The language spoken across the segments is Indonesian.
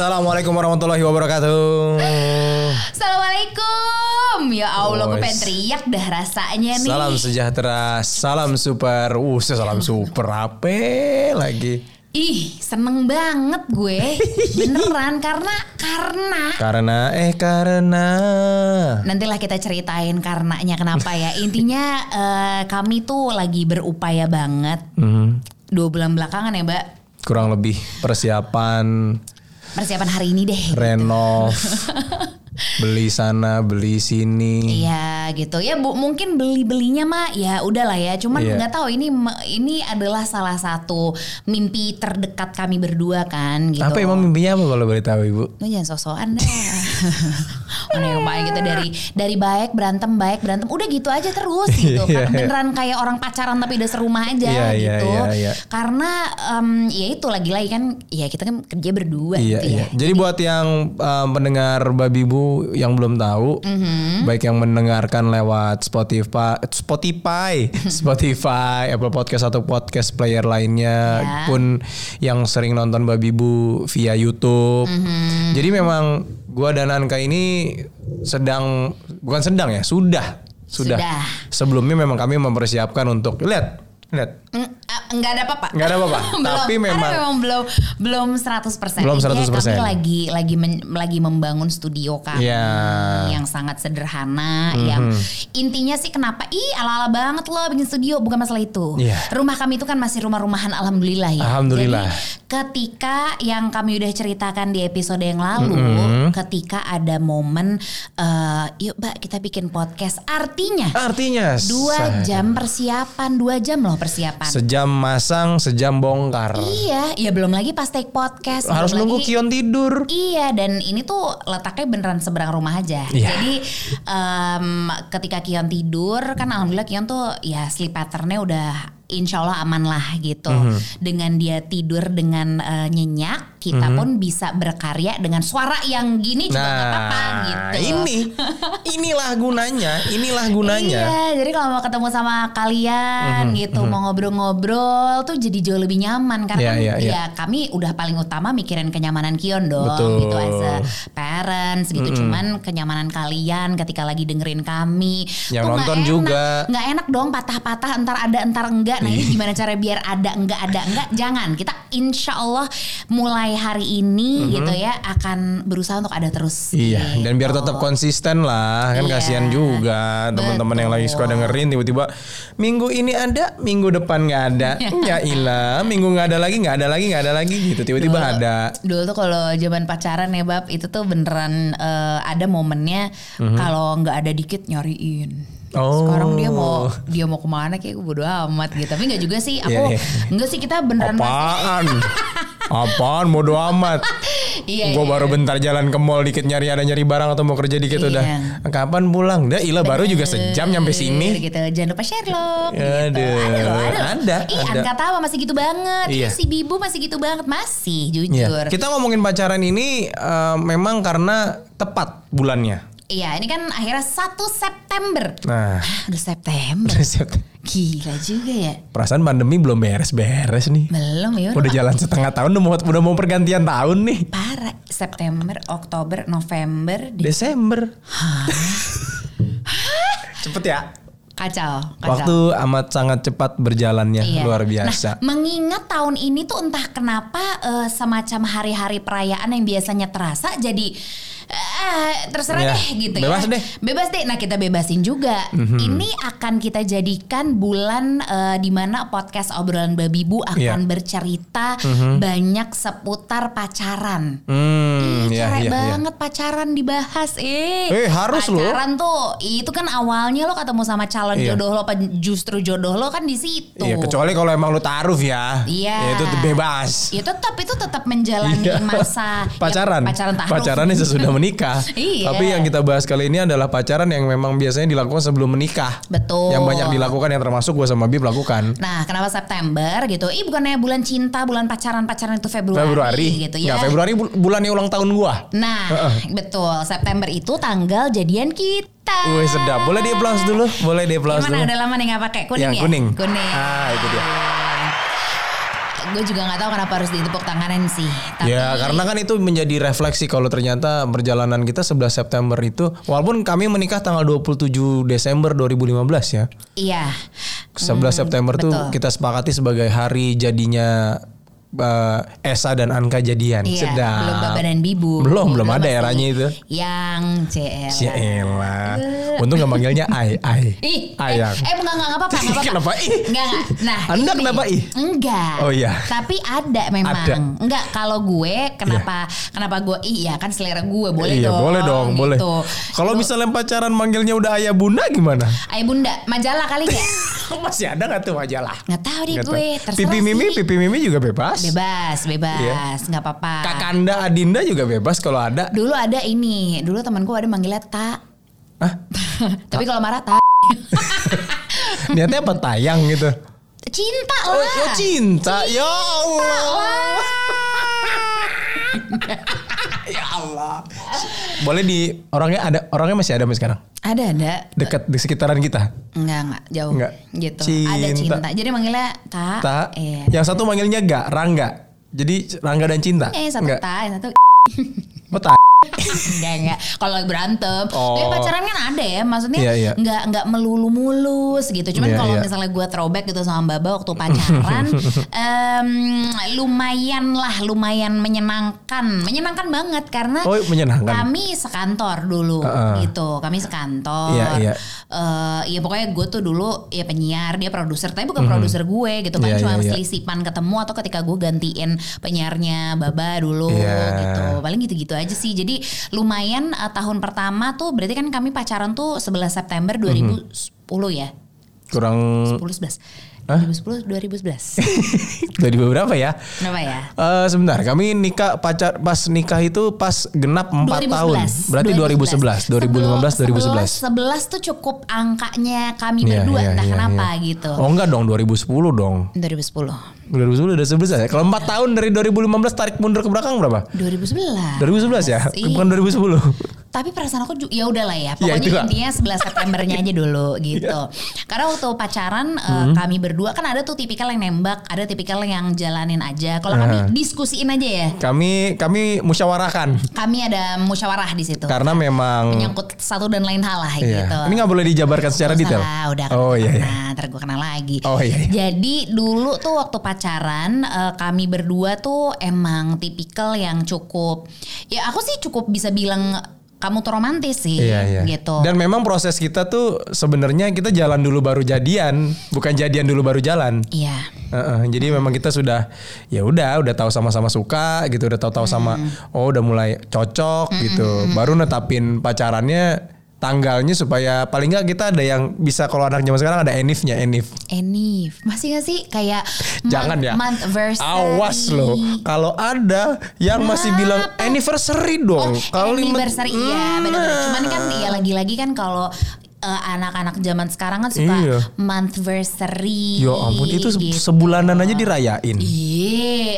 Assalamualaikum warahmatullahi wabarakatuh. Assalamualaikum. Ya Allah, gue pengen teriak dah rasanya nih. Salam sejahtera, salam super. Uh, salam super apa lagi? Ih, seneng banget gue. Beneran karena karena Karena eh karena nantilah kita ceritain karenanya kenapa ya. Intinya eh, kami tuh lagi berupaya banget. Hmm, Dua bulan belakangan ya, Mbak. kurang lebih persiapan Persiapan hari ini deh. renov, beli sana, beli sini. Iya gitu ya bu mungkin beli belinya mah ya udahlah ya cuman Iya. nggak tahu ini ini adalah salah satu mimpi terdekat kami berdua kan gitu. Apa emang mimpinya apa kalau boleh tahu ibu? Lu jangan sosokan dah. Mana yang main gitu dari dari baik berantem baik berantem udah gitu aja terus gitu. Iya, Karena iya. beneran kayak orang pacaran tapi udah serumah aja Iya, iya, gitu. iya, iya. Karena em, ya itu lagi-lagi kan ya kita kan kerja berdua Iya, gitu iya. ya. Jadi buat yang uh, pendengar Babi Bu yang belum tahu, Mhm. baik yang mendengarkan lewat Spotify, Spotify, Spotify, Apple Podcast atau podcast player lainnya, Ya. pun yang sering nonton Babi Bu via YouTube. Mhm. Jadi memang gua dan Anka ini sedang bukan sedang ya, sudah. Sudah. Sudah. Sebelumnya memang kami mempersiapkan untuk lihat, lihat. Mm, ah, Nggak ada apa-apa. Nggak ada apa-apa. Tapi karena memang- memang belum belum 100%. Belum Intinya 100%. Kami lagi lagi men- lagi membangun studio kami. Mhm. yang sangat sederhana yang intinya sih kenapa ih ala-ala banget loh bikin studio bukan masalah itu. Iya. Rumah kami itu kan masih rumah-rumahan alhamdulillah ya. Alhamdulillah. Jadi ketika yang kami udah ceritakan di episode yang lalu ketika ada momen eh, yuk Mbak kita bikin podcast artinya Artinya dua jam persiapan dua jam loh persiapan Sejam masang, sejam bongkar. Iya, ya belum lagi pas take podcast. Harus nunggu lagi- Kion tidur. Iya, dan ini tuh letaknya beneran seberang rumah aja. Iya. Jadi em, ketika Kion tidur, kan alhamdulillah Kion tuh ya sleep patternnya udah insya Allah aman lah gitu. Mhm. Dengan dia tidur dengan eh, nyenyak, kita pun bisa berkarya dengan suara yang gini juga nggak apa-apa Nah, gitu. ini inilah gunanya, inilah gunanya. Iya, jadi kalau mau ketemu sama kalian Mhm, gitu, mau ngobrol-ngobrol tuh jadi jauh lebih nyaman karena Iya, kan iya, iya. ya kami udah paling utama mikirin kenyamanan Kion dong Betul. gitu as a parents gitu. Cuman kenyamanan kalian ketika lagi dengerin kami Yang tuh nonton enak. juga. nggak enak dong patah-patah entar ada entar enggak. Nah, Iya. ini gimana cara biar ada enggak ada enggak? Jangan. Kita insya Allah mulai hari ini gitu ya akan berusaha untuk ada terus. Iya, dan biar gitu. tetap konsisten lah, kan Iya. kasihan juga teman-teman yang lagi suka dengerin tiba-tiba minggu ini ada, minggu depan nggak ada, ya ilah, minggu nggak ada lagi, nggak ada lagi, nggak ada lagi gitu, tiba-tiba Dulu- ada. Dulu tuh kalau zaman pacaran ya bab itu tuh beneran eh, ada momennya kalau nggak ada dikit nyariin. Oh. Sekarang dia mau dia mau ke mana kayak gue bodo amat gitu. Tapi nggak juga sih. Aku Iya, iya. nggak sih kita beneran Apaan? Apaan? Bodo amat. Iya. Gue iya. baru bentar jalan ke mall dikit nyari ada nyari barang atau mau kerja dikit Iya. udah. Kapan pulang? Dah ilah baru juga sejam nyampe sini. gitu. Jangan lupa Sherlock. Aduh. Gitu. Ada loh, ada. loh. Ada, Ih, ada. Anka Tawa masih gitu banget. Iya. Ih, si Bibu masih gitu banget. Masih Iya. jujur. Kita ngomongin pacaran ini eh, memang karena tepat bulannya. Iya, ini kan akhirnya 1 September. Nah, Ah, udah September. Gila juga ya. perasaan pandemi belum beres-beres nih. Belum ya. Udah jalan setengah tahun udah mau udah mau pergantian tahun nih. Parah. September, Oktober, November. Di... Desember. Cepet ya. Kacau, kacau. Waktu amat sangat cepat berjalannya Iya. luar biasa. Nah, mengingat tahun ini tuh entah kenapa eh, semacam hari-hari perayaan yang biasanya terasa jadi eh, terserah Ya, deh gitu bebas ya. deh. Bebas deh. Nah, kita bebasin juga. Ini akan kita jadikan bulan eh, di mana podcast obrolan babi bu akan Iya. bercerita banyak seputar pacaran. Hmm, Ih, ya, keren ya, ya. banget pacaran dibahas eh. Eh, harus loh. Pacaran tuh itu kan awalnya lo ketemu sama calon Iya. jodoh lo justru jodoh lo kan di situ. Iya, kecuali kalau emang lu taruh ya. Iya. Ya, itu bebas. Ya tetap itu tetap menjalani Iya. masa ya, pacaran. pacaran taruh. Pacarannya sesudah menikah. Iya. Tapi yang kita bahas kali ini adalah pacaran yang memang biasanya dilakukan sebelum menikah. Betul. Yang banyak dilakukan yang termasuk gue sama Bib lakukan. Nah, kenapa September gitu? Ih, bukannya bulan cinta, bulan pacaran-pacaran itu Februari, Februari gitu ya. Nggak, Februari bul- bulannya ulang tahun gua. Nah, betul. September itu tanggal jadian kita. Wih sedap. Boleh di applause dulu? Boleh di applause Gimana dulu. udah lama nih nggak pakai kuning Yang ya? kuning. Kuning. Ah, itu dia. Gue juga nggak tahu kenapa harus ditepuk tanganan sih. Tapi Ya karena kan itu menjadi refleksi kalau ternyata perjalanan kita 11 September itu walaupun kami menikah tanggal 27 Desember 2015 ya. iya 11 September tuh betul. kita sepakati sebagai hari jadinya eh, Esa dan Anka jadian. Iya, Sedap. belum Baba dan Bibu. Belum, belum ada eranya itu. Yang CL. Ella. Untung gak manggilnya Ai, Ai. Ih, Ayang. Eh, eh enggak enggak apa-apa, enggak apa-apa. Kenapa ih? Enggak, enggak. Nah, Anda ini- kenapa ih? Enggak. Oh, iya. Tapi ada memang. Ada. Iya. Enggak, kalau gue kenapa kenapa gue iya kan selera gue boleh iya, dong. boleh dong, boleh. gitu. Kalau misalnya pacaran manggilnya udah ayah bunda gimana? Ayah bunda, majalah kali enggak? Masih ada gak tuh majalah? Enggak tahu deh Nggak gue, Pipi Mimi. Pipi Mimi juga bebas. Bebas, bebas, enggak apa-apa. Kakanda Adinda juga bebas kalau ada. Dulu ada ini, dulu temanku ada manggilnya Ta. Hah? Tapi kalau marah Ta. Niatnya apa tayang gitu? Cinta Oh, lah. oh, cinta. Ya Allah. ya Allah. Boleh di orangnya ada orangnya masih ada sampai sekarang. Ada ada. Dekat di sekitaran kita. Enggak enggak jauh. Enggak. Gitu. Cinta. Ada cinta. Jadi manggilnya Ta. Ta. Iya. Yang satu manggilnya Ga, Rangga. Jadi Rangga dan Cinta. Eh, satu Enggak. Ta, yang satu Oh, ta. enggak enggak. Kalau berantem, Oh. tapi pacaran kan ada ya. Maksudnya Iya, iya. enggak enggak melulu mulus gitu. Cuman Iya, kalau iya. misalnya gue throwback gitu sama Baba waktu pacaran, em, lumayan lah, lumayan menyenangkan, menyenangkan banget karena Oh, menyenangkan. kami sekantor dulu Heeh. gitu. Kami sekantor. Iya, iya. Eh, ya pokoknya gue tuh dulu ya penyiar, dia produser, tapi bukan produser gue gitu kan. Iya, Cuma iya, iya. selisipan ketemu atau ketika gue gantiin penyiarnya Baba dulu Iya. gitu. Paling gitu-gitu aja sih. Jadi lumayan eh, tahun pertama tuh berarti kan kami pacaran tuh 11 September Mhm. 2010 ya. Kurang 10 11. Hah? 2010 2011. dari beberapa ya. Kenapa ya? Eh sebentar, kami nikah pacar pas nikah itu pas genap 4 tahun. Berarti 2011, 2015, 2011. 11 tuh cukup angkanya kami Iya, berdua iya, entah iya, kenapa iya. gitu. Oh enggak dong, 2010 dong. 2010. 2010 udah 11 ya. Kalau 4 tahun dari 2015 tarik mundur ke belakang berapa? 2011. 2011 ya? Iya. Bukan 2010. Tapi perasaan aku ya udahlah ya. Ya, Pokoknya itulah. intinya 11 Septembernya aja dulu Iya. gitu. Karena waktu pacaran eh, Hmm. kami berdua kan ada tuh tipikal yang nembak, ada tipikal yang jalanin aja. Kalau Aha. kami diskusiin aja ya. Kami kami musyawarahkan Kami ada musyawarah di situ. karena memang Menyangkut satu dan lain hal lah Iya. gitu. Ini nggak boleh dijabarkan secara detail. usah lah, udah Oh iya iya. Nah, ntar gue kenal lagi. Oh iya. iya. Jadi dulu tuh waktu pacaran eh, kami berdua tuh emang tipikal yang cukup ya aku sih cukup bisa bilang kamu tuh romantis sih Iya iya. gitu. Dan memang proses kita tuh sebenarnya kita jalan dulu baru jadian, bukan jadian dulu baru jalan. Iya. Heeh, jadi memang kita sudah ya udah udah tahu sama-sama suka gitu, udah tahu-tahu sama oh udah mulai cocok gitu. Baru netapin pacarannya tanggalnya supaya paling nggak kita ada yang bisa kalau anak zaman sekarang ada enifnya enif. Enif, masih gak sih kayak Jangan ya. month anniversary. Awas loh, kalau ada yang masih bilang anniversary dong. kalau lima- anniversary iya benar cuman kan ya lagi-lagi kan kalau eh, anak-anak zaman sekarang kan suka Iya. monthversary Ya ampun itu se- gitu. sebulanan aja dirayain. Iya,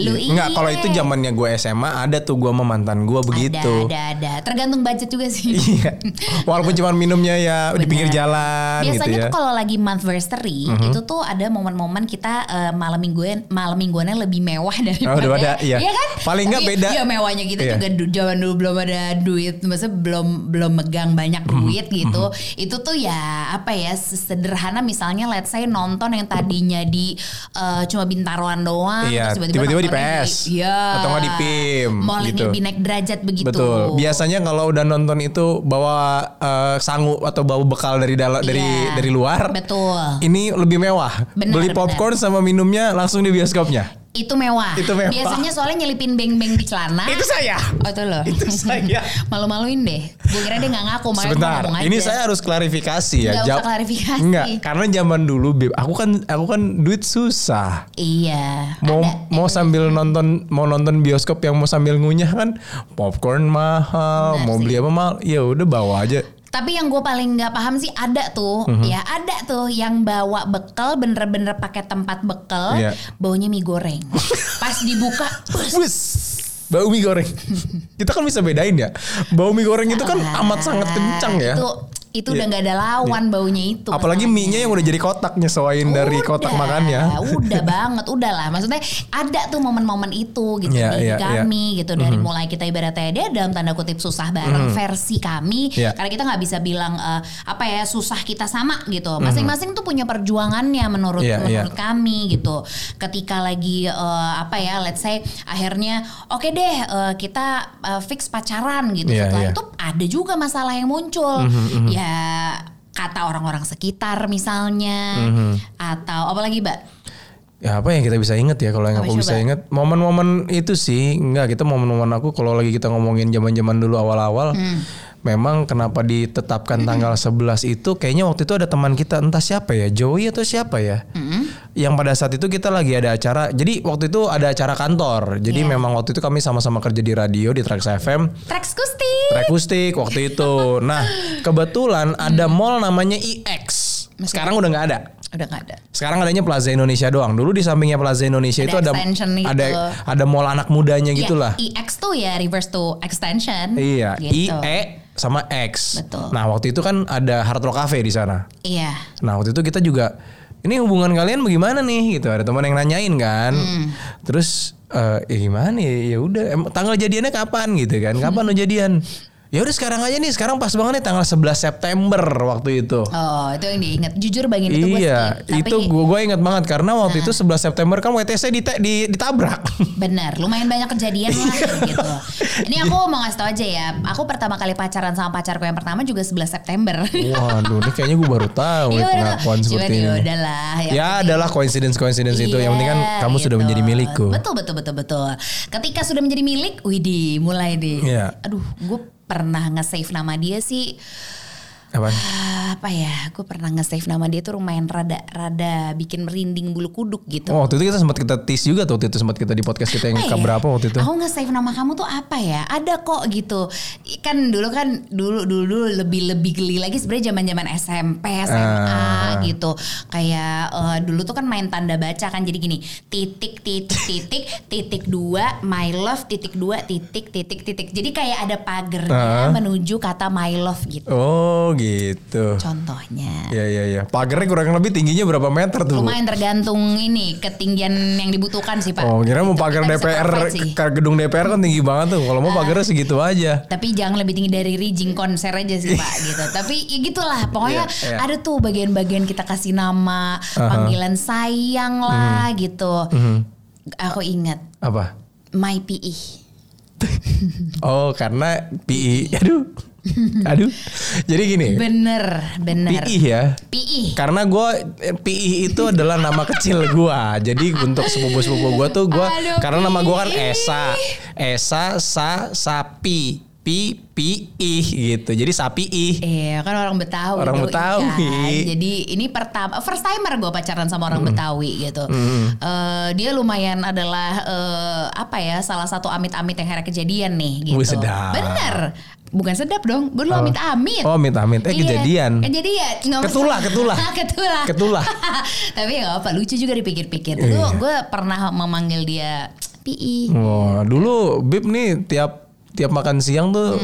lu iya. Enggak, kalau itu zamannya gue SMA ada tuh gue sama mantan gue begitu. Ada, ada, ada. Tergantung budget juga sih. Iya. Walaupun cuma minumnya ya di Benar. pinggir jalan Biasanya gitu ya. Tuh kalau lagi monthversary itu tuh ada momen-momen kita eh, malam mingguan malam mingguannya lebih mewah daripada Oh, daripada, iya. kan? Paling nggak Tapi, beda. Iya mewahnya gitu Iya. juga zaman dulu belum ada duit, maksudnya belum belum megang banyak Mhm. duit gitu. Itu tuh ya apa ya sederhana misalnya let's say nonton yang tadinya di eh, cuma bintaruan doang Iya, tiba-tiba di PS. Iya. Atau nggak di PIM, Mau gitu. lebih naik derajat begitu. Betul. Biasanya kalau udah nonton itu bawa eh, sangu atau bawa bekal dari dalam dari Iya. dari luar. Betul. Ini lebih mewah. Benar, Beli benar. popcorn sama minumnya langsung di bioskopnya. Itu mewah. Itu mewah. Biasanya soalnya nyelipin beng-beng di celana. Itu saya. Oh itu loh. Itu saya. Malu-maluin deh. Gue kira dia gak ngaku. makanya Sebentar, gua ngomong aja. ini saya harus klarifikasi ya. Nggak usah klarifikasi. Enggak, karena zaman dulu Beb, aku kan aku kan duit susah. Iya. Mau ada. mau sambil nonton mau nonton bioskop yang mau sambil ngunyah kan popcorn mahal, Benar mau sih. beli apa mahal, ya udah bawa aja. Tapi yang gue paling nggak paham sih ada tuh, Mhm. ya ada tuh yang bawa bekal bener-bener pakai tempat bekal, Iya. baunya mie goreng. Pas dibuka, Wus, bau mie goreng. Kita kan bisa bedain ya. Bau mie goreng itu kan Ah, amat sangat kencang ya. Itu itu udah nggak ada lawan baunya itu. Apalagi makanya. mie-nya yang udah jadi kotak nyesuaiin dari Udah, kotak makannya. Udah banget, udah lah. Maksudnya ada tuh momen-momen itu gitu Iya, di iya, iya. kami gitu dari mulai kita ibaratnya dia dalam tanda kutip susah bareng versi kami Iya. karena kita nggak bisa bilang eh, apa ya susah kita sama gitu. Masing-masing tuh punya perjuangannya menurut Iya, menurut iya. kami gitu. Ketika lagi eh, apa ya let's say akhirnya oke deh eh, kita eh, fix pacaran gitu. Iya, Setelah iya. itu ada juga masalah yang muncul. Ya kata orang-orang sekitar misalnya atau apalagi mbak Ya apa yang kita bisa inget ya kalau yang aku bisa coba? inget momen-momen itu sih enggak kita momen-momen aku kalau lagi kita ngomongin zaman-zaman dulu awal-awal Hmm. Memang kenapa ditetapkan tanggal 11 itu kayaknya waktu itu ada teman kita entah siapa ya Joey atau siapa ya Hmm. yang pada saat itu kita lagi ada acara jadi waktu itu ada acara kantor jadi Iya. memang waktu itu kami sama-sama kerja di radio di Trax FM Trax Gusti Akustik waktu itu nah kebetulan ada Hmm. mall namanya IX sekarang udah nggak ada udah nggak ada sekarang adanya Plaza Indonesia doang. Dulu di sampingnya Plaza Indonesia Ada itu ada gitu. ada ada mall anak mudanya gitulah. Ya, EX tuh ya reverse to extension. Iya, Gitu. IE sama X. Betul. Nah, waktu itu kan ada Hard Rock Cafe di sana. Iya. Nah, waktu itu kita juga ini hubungan kalian bagaimana nih gitu. Ada teman yang nanyain kan. Hmm. Terus eh ya gimana ya? Ya udah tanggal jadiannya kapan gitu kan? Kapan lo jadian? Ya udah sekarang aja nih. Sekarang pas banget nih tanggal 11 September waktu itu. Oh itu yang diingat. Jujur bagian itu iya, skip. Itu gue gue inget banget karena waktu itu 11 September kan WTC dita- di, ditabrak. bener, lumayan banyak kejadian lah gitu. Ini aku mau ngasih tau aja ya. Aku pertama kali pacaran sama pacarku yang pertama juga 11 September. Waduh, ini kayaknya gue baru tahu Iya, pengakuan Cuman seperti ya ini. udahlah. Ya penting- adalah coincidence coincidence itu. Yang penting kan Iya, kamu sudah gitu. menjadi milikku. Betul betul betul betul. Ketika sudah menjadi milik, widih mulai deh. Iya. Aduh, gue pernah nge-save nama dia sih Apa? Ah, apa ya gue pernah nge-save nama dia tuh lumayan rada rada bikin merinding bulu kuduk gitu Oh, waktu itu kita sempat kita tease juga tuh waktu itu sempat kita di podcast kita yang Apa ya? keberapa waktu itu. Aku nge-save nama kamu tuh apa ya? Ada kok gitu. Kan dulu kan dulu dulu, dulu lebih lebih geli lagi sebenarnya zaman-zaman SMP, SMA Ah. gitu. Kayak eh, dulu tuh kan main tanda baca kan jadi gini, titik titik titik titik dua my love titik dua titik titik titik. Jadi kayak ada pagernya Ah. menuju kata my love gitu. Oh, gitu. Contohnya. Ya ya ya. Pagernya kurang lebih tingginya berapa meter tuh? Lumayan tergantung ini ketinggian yang dibutuhkan sih Pak. Oh, kira mau pagar DPR gedung DPR kan tinggi banget tuh. Kalau mau pagarnya segitu aja. Tapi jangan lebih tinggi dari rigging konser aja sih Pak gitu. Tapi ya gitulah pokoknya Iya, iya. ada tuh bagian-bagian kita kasih nama, panggilan sayang lah Mhm. gitu. Aku ingat Apa? My PE. Oh, karena PI. Aduh. Aduh. Jadi gini. Bener, bener. PI ya. PE. Karena gue PI itu adalah nama kecil gue. Jadi untuk sepupu-sepupu gue tuh gue karena nama gue kan Pi. Esa, Esa, Sa, Sapi, Pi, Pi, Ih gitu. Jadi Sapi Ih. Iya kan orang Betawi Orang Betawi. kan. Jadi ini pertama first timer gue pacaran sama orang Betawi gitu. Eh, dia lumayan adalah eh, apa ya salah satu amit-amit yang akhirnya kejadian nih gitu. Wih, sedap. Bener. Bukan sedap dong, belum amit-amit. Oh, amit-amit. Eh, Iya, kejadian. Kejadian. Nggak Ketulah, masalah. ketulah. ketulah. Ketulah. Tapi ya apa, lucu juga dipikir-pikir. Itu Iya. gue pernah memanggil dia Pi. Wah, dulu Bib nih tiap tiap makan siang tuh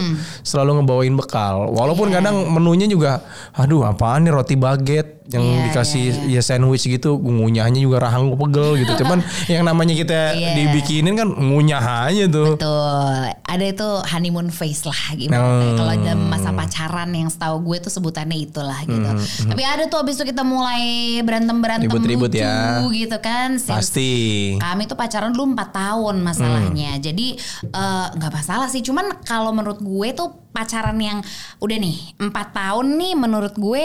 selalu ngebawain bekal. Walaupun Hmm. Iya. kadang menunya juga, aduh apaan nih roti baget yang Iya, dikasih iya, ya sandwich gitu, ngunyahnya juga rahang pegel gitu. Cuman yang namanya kita Iya. dibikinin kan ngunyah aja tuh. Betul. Ada itu honeymoon face lah gimana. Hmm. Kalau dalam masa pacaran yang setahu gue tuh sebutannya itulah gitu. Tapi ada tuh abis itu kita mulai berantem-berantem Hmm, Ribut-ribut ya. gitu kan. Pasti. Kami tuh pacaran dulu 4 tahun masalahnya. Jadi eh, nggak masalah sih. Cuman kalau menurut gue tuh pacaran yang udah nih 4 tahun nih menurut gue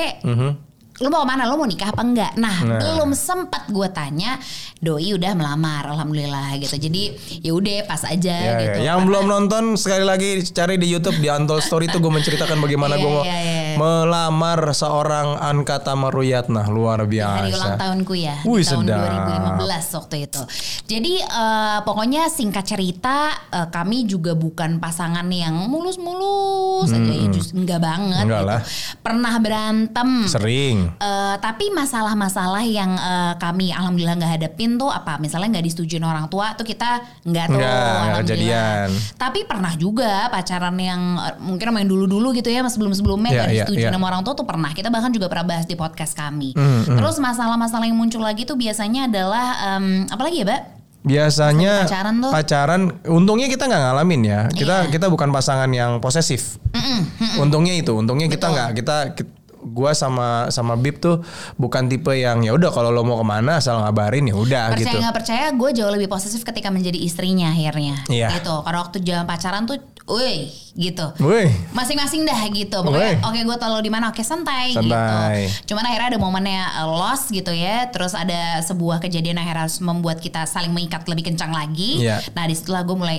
lu mau ke mana? Lu mau nikah apa enggak? Nah, Nah. belum sempat gue tanya, doi udah melamar, alhamdulillah gitu. Jadi ya udah pas aja Ya, ya. gitu. Yang belum nonton sekali lagi cari di YouTube di Antol Story itu gue menceritakan bagaimana Iya, gue iya, iya. melamar seorang Anka Tamaruyatna luar biasa. Hari ulang tahunku ya Wih, di tahun sedap. 2015 waktu itu. Jadi eh, pokoknya singkat cerita eh, kami juga bukan pasangan yang mulus-mulus aja ya, justru enggak banget. Hmm, Enggak gitu. lah. Pernah berantem. Sering. Eh, tapi masalah-masalah yang eh, kami alhamdulillah nggak hadapin tuh apa? Misalnya nggak disetujuin orang tua tuh kita nggak tuh Nggak, alhamdulillah. kejadian. Tapi pernah juga pacaran yang eh, mungkin yang dulu-dulu gitu ya, mas sebelum-sebelumnya Iya, nggak iya, disetujuin iya. sama orang tua tuh pernah. Kita bahkan juga pernah bahas di podcast kami. Hmm, Terus masalah-masalah yang muncul lagi tuh biasanya adalah em, apa lagi ya, Mbak? Biasanya Pacaran tuh. pacaran, untungnya kita nggak ngalamin ya. Kita Iya. kita bukan pasangan yang posesif. Untungnya itu, untungnya kita nggak kita, ki- gua sama sama Bib tuh bukan tipe yang ya udah kalau lo mau ke mana asal ngabarin ya udah percaya gitu. nggak percaya gue jauh lebih posesif ketika menjadi istrinya akhirnya Iya. gitu karena waktu jalan pacaran tuh woi gitu Woi, masing-masing dah gitu pokoknya oke gue tahu lo di mana oke santai, Santai. gitu cuman akhirnya ada momennya uh, loss gitu ya terus ada sebuah kejadian yang akhirnya harus membuat kita saling mengikat lebih kencang lagi Iya. nah di situlah gue mulai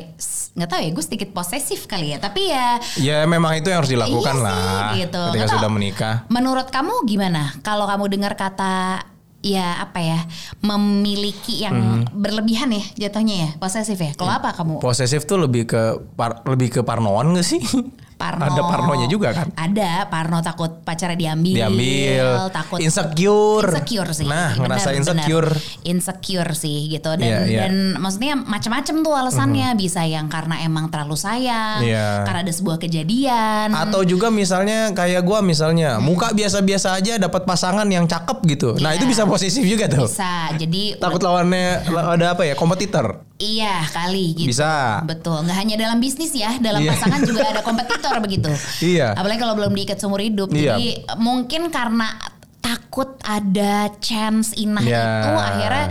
nggak tahu ya gue sedikit posesif kali ya tapi ya ya memang itu yang harus dilakukan Iya sih, lah gitu. ketika Nggak sudah menikah. Menurut kamu gimana? Kalau kamu dengar kata ya apa ya memiliki yang Mhm. berlebihan ya jatuhnya ya posesif ya. Kalau apa kamu? Posesif tuh lebih ke par- lebih ke parnoan gak sih? Parno. Ada parnonya juga kan? Ada Parno takut pacarnya diambil. Diambil, Takut insecure. insecure sih. Nah, Benar, ngerasa insecure. Insecure sih gitu dan Iya, iya. dan maksudnya macam-macam tuh alasannya bisa yang karena emang terlalu sayang, Iya. karena ada sebuah kejadian. Atau juga misalnya kayak gua misalnya muka biasa-biasa aja dapat pasangan yang cakep gitu. Nah Iya. itu bisa posesif juga tuh. bisa. Jadi Takut lawannya ada apa ya kompetitor. Iya kali gitu. Bisa. Betul. Nggak hanya dalam bisnis ya, dalam Iya. pasangan juga ada kompetitor begitu. Iya. Apalagi kalau belum diikat seumur hidup. Iya. Jadi mungkin karena takut ada chance inah Iya. itu akhirnya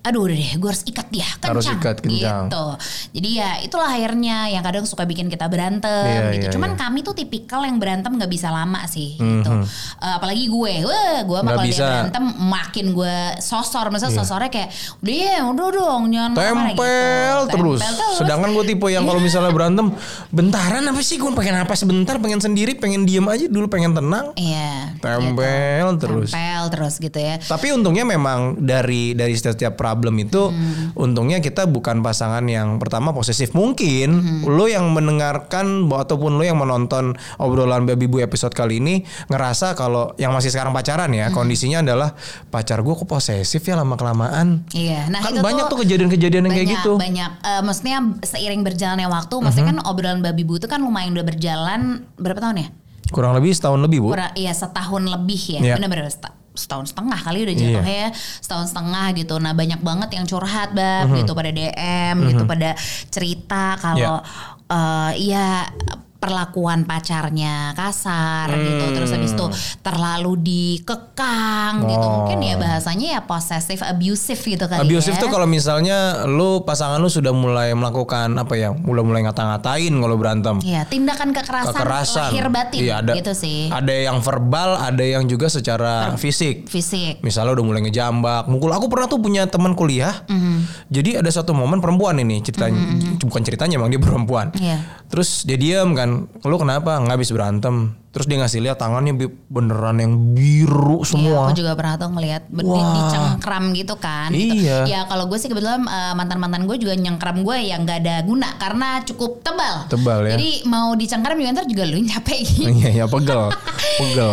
aduh udah deh gue harus ikat dia kencang Harus ikat kencang. gitu jadi ya itulah akhirnya yang kadang suka bikin kita berantem Iya, gitu iya, cuman iya. kami tuh tipikal yang berantem nggak bisa lama sih gitu Eh, apalagi gue wah gue mah kalau dia berantem makin gue sosor misalnya sosornya kayak udah ya udah dong jangan marah-marah Tempel gitu. terus. Tempel terus. Sedangkan gue tipe yang kalau misalnya berantem bentaran apa sih gue pengen apa sebentar pengen sendiri pengen diem aja dulu pengen tenang. iya Tempel terus. tempel terus gitu ya Tapi untungnya memang dari dari setiap problem itu Hmm. untungnya kita bukan pasangan yang pertama posesif. Mungkin Hmm. lo yang mendengarkan ataupun lo yang menonton obrolan Baby Bu episode kali ini ngerasa kalau yang masih sekarang pacaran Hmm. ya kondisinya adalah pacar gue kok posesif ya lama kelamaan. Iya, nah kan itu banyak tuh kejadian-kejadian yang kayak gitu. Banyak, Eh, maksudnya seiring berjalannya waktu, maksudnya kan obrolan babi bu itu kan lumayan udah berjalan berapa tahun ya? Kurang lebih setahun lebih bu. Kurang, iya setahun lebih ya, Iya. benar-benar setahun setengah kali udah jatuhnya ya, setahun setengah gitu. Nah banyak banget yang curhat bab Mhm. gitu pada DM gitu pada cerita kalau eh, ya perlakuan pacarnya kasar gitu terus habis itu terlalu dikekang gitu Hmm. Oh. mungkin ya bahasanya ya possessive abusive gitu kali Abusive ya tuh kalau misalnya lu pasangan lu sudah mulai melakukan apa ya, mulai mulai ngata-ngatain kalau berantem. Iya, tindakan kekerasan, Kekerasan. lahir batin Iya, ada, gitu sih. Ada yang verbal, ada yang juga secara fisik. Fisik. Misalnya udah mulai ngejambak, mukul. Aku pernah tuh punya teman kuliah. Mhm. Jadi ada satu momen perempuan ini ceritanya, bukan ceritanya emang dia perempuan. Iya. Terus dia diam kan, lu kenapa? Nggak habis berantem. Terus dia ngasih lihat tangannya beneran yang biru Iya, semua. aku juga pernah tuh ngelihat di, Wah. dicengkram gitu kan. gitu. Iya. Ya kalau gue sih kebetulan eh, mantan-mantan gue juga nyengkram gue yang gak ada guna karena cukup tebal. Tebal ya. Jadi mau dicengkram juga ntar juga lu capek gitu. Iya, ya pegel, pegel.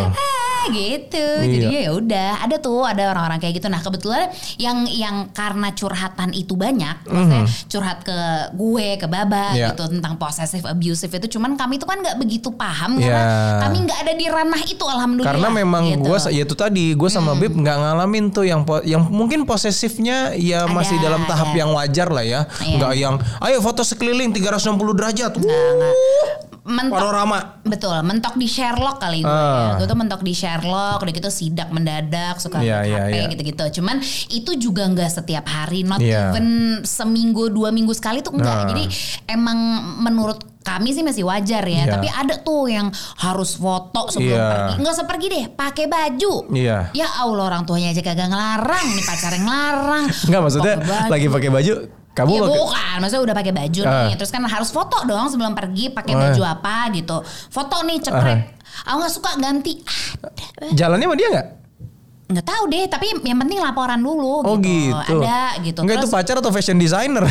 Gitu. Iya. Jadinya ya udah, ada tuh ada orang-orang kayak gitu. Nah, kebetulan yang yang karena curhatan itu banyak, maksudnya curhat ke gue, ke Baba. Iya. gitu tentang possessive abusive itu cuman kami itu kan nggak begitu paham Iya. karena kami nggak ada di ranah itu alhamdulillah. Karena memang gitu. gue ya itu tadi gue sama Bib nggak ngalamin tuh yang yang mungkin posesifnya ya Ada, masih dalam tahap ada. yang wajar lah ya. Iya. Nggak yang ayo foto sekeliling 360 derajat. Wuh, mentok panorama. betul mentok di Sherlock kali gue Ah. ya. gue tuh mentok di Sherlock udah gitu sidak mendadak suka iya, HP iya. gitu-gitu cuman itu juga nggak setiap hari not Iya. even seminggu dua minggu sekali tuh enggak Nah. jadi emang menurut kami sih masih wajar ya Iya. tapi ada tuh yang harus foto sebelum Iya. pergi nggak usah pergi deh pakai baju Iya. ya Allah orang tuanya aja kagak ngelarang nih pacar yang ngelarang Nggak maksudnya lagi pakai baju. Kamu Ya bukan, maksudnya udah pakai baju Ah. nih, terus kan harus foto dong sebelum pergi pakai Oh. baju apa gitu. Foto nih cekrek. Aku nggak suka ganti. Jalannya sama dia nggak? Nggak tahu deh tapi yang penting laporan dulu Oh gitu. gitu. ada gitu Enggak itu Terus pacar atau fashion designer?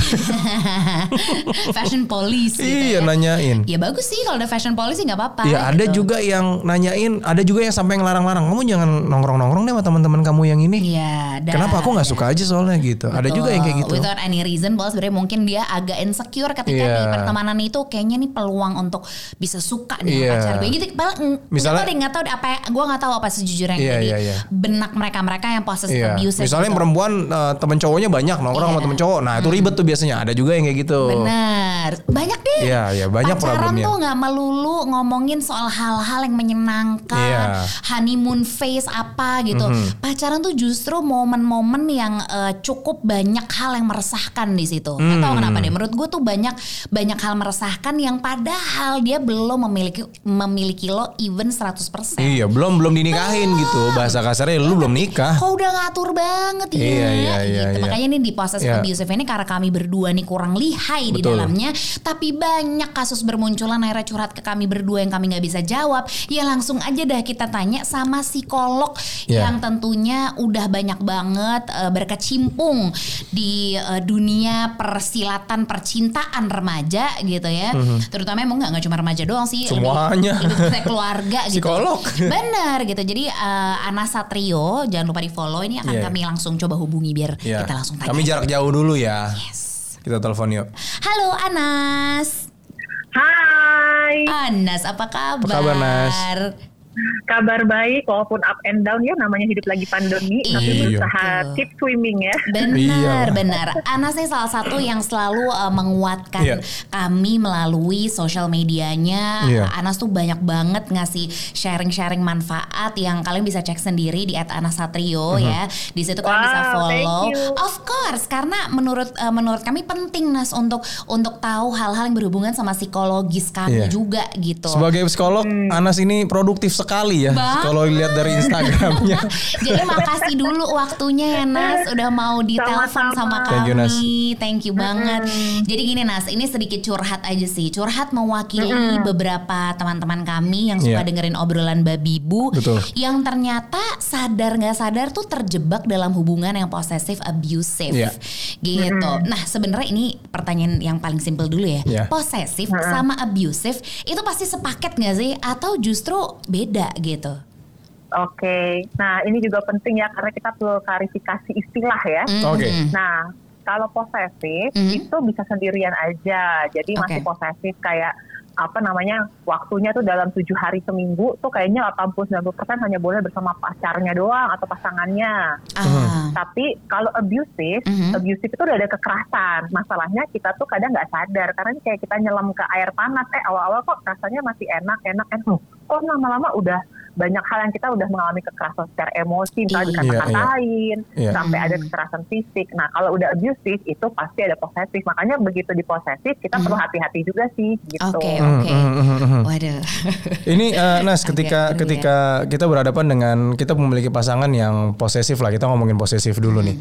fashion police gitu iya ya. nanyain. ya bagus sih kalau ada fashion policy nggak apa-apa ada gitu. juga yang nanyain, ada juga yang sampai ngelarang-larang. Kamu jangan nongkrong-nongkrong deh sama teman-teman kamu yang ini. Iya, ada. Kenapa aku nggak suka aja soalnya gitu. Ada juga yang kayak gitu. Without any reason, bahwa sebenarnya mungkin dia agak insecure ketika Iya. di pertemanan itu kayaknya nih peluang untuk bisa suka nih Iya. pacar gue gitu. Padahal Misalnya- nggak tahu nggak apa gue nggak tahu apa sejujurnya yang Iya, jadi iya, iya. benak mereka-mereka yang possessive Iya. abusive. Misalnya gitu. perempuan eh, temen cowoknya banyak nongkrong sama Iya. temen cowok. Nah itu ribet tuh biasanya. Ada juga yang kayak gitu. Benar, banyak deh. Iya, iya, banyak Pacaran problemnya. tuh nggak melulu ngomongin soal hal-hal yang menyenangkan, Iya. honeymoon phase apa gitu. Mhm. Pacaran tuh justru momen-momen yang eh, cukup banyak hal yang meresahkan di situ. Tahu Hmm. kenapa deh. Menurut gue tuh banyak banyak hal meresahkan yang padahal dia belum memiliki memiliki lo even 100%. Iya belum belum dinikahin gitu. Bahasa kasarnya lu belum nikah. Kok udah ngatur banget ya Iya, iya, iya, gitu. iya. Makanya nih di possessive Iya. abusive ini karena kami berdua nih kurang lihai di Betul. dalamnya, tapi banyak kasus bermunculan akhirnya curhat ke kami berdua yang kami nggak bisa jawab. Ya langsung aja dah kita tanya sama psikolog Iya. yang tentunya udah banyak banget eh, berkecimpung di eh, dunia persilatan percintaan remaja gitu ya. Terutama emang nggak cuma remaja doang sih. Semuanya. lebih ke keluarga gitu. Psikolog. Bener gitu. Jadi eh, Ana Satrio jangan lupa di follow ini akan Iya. kami langsung coba hubungi biar Iya. kita langsung tanya. Kami jarak jauh dulu ya. Yes. Kita telepon yuk. Halo Anas. Hai, Anas apa kabar? kabar, Nas? Kabar baik walaupun up and down ya namanya hidup lagi pandemi tapi Iya. berusaha keep swimming ya. Benar, Iya. benar. Anas nih salah satu yang selalu uh, menguatkan Iya. kami melalui sosial medianya. Iya. Anas tuh banyak banget ngasih sharing-sharing manfaat yang kalian bisa cek sendiri di @anasatrio ya. Di situ kalian bisa follow. Of course, karena menurut uh, menurut kami penting Nas untuk untuk tahu hal-hal yang berhubungan sama psikologis kami Iya. juga gitu. Sebagai psikolog, Anas ini produktif sekali ya. Banget. Kalau lihat dari Instagramnya. Jadi makasih dulu waktunya ya Nas udah mau ditelepon sama kami. Thank you, Nas. Thank you banget. Jadi gini Nas, ini sedikit curhat aja sih. Curhat mewakili beberapa teman-teman kami yang suka Iya. dengerin obrolan babi bu Betul. yang ternyata sadar nggak sadar tuh terjebak dalam hubungan yang possessive abusive. Iya. Gitu. Nah, sebenarnya ini pertanyaan yang paling simpel dulu ya. Iya. Possessive sama abusive itu pasti sepaket nggak sih atau justru beda gitu? Oke, nah ini juga penting ya karena kita perlu klarifikasi istilah ya. Oke. Mhm. Nah kalau posesif Mhm. itu bisa sendirian aja, jadi masih Oke. posesif kayak apa namanya waktunya tuh dalam tujuh hari seminggu tuh kayaknya 80-90% hanya boleh bersama pacarnya doang atau pasangannya. Ah. Tapi kalau abusive, Mhm. abusive itu udah ada kekerasan. Masalahnya kita tuh kadang nggak sadar karena kayak kita nyelam ke air panas. Eh awal-awal kok rasanya masih enak, enak, enak. Hmm, Kok lama-lama udah banyak hal yang kita udah mengalami kekerasan secara emosi, misalnya Iya. dikata-katain, Iya. sampai Hmm. ada kekerasan fisik. Nah kalau udah abusive itu pasti ada posesif. Makanya begitu di posesif kita perlu hati-hati juga sih gitu. Hmm. Oke, Hmm, oke. hmm, hmm, hmm. Waduh. Ini eh, Nas ketika Agak ketika kita berhadapan dengan kita memiliki pasangan yang posesif lah kita ngomongin posesif dulu nih.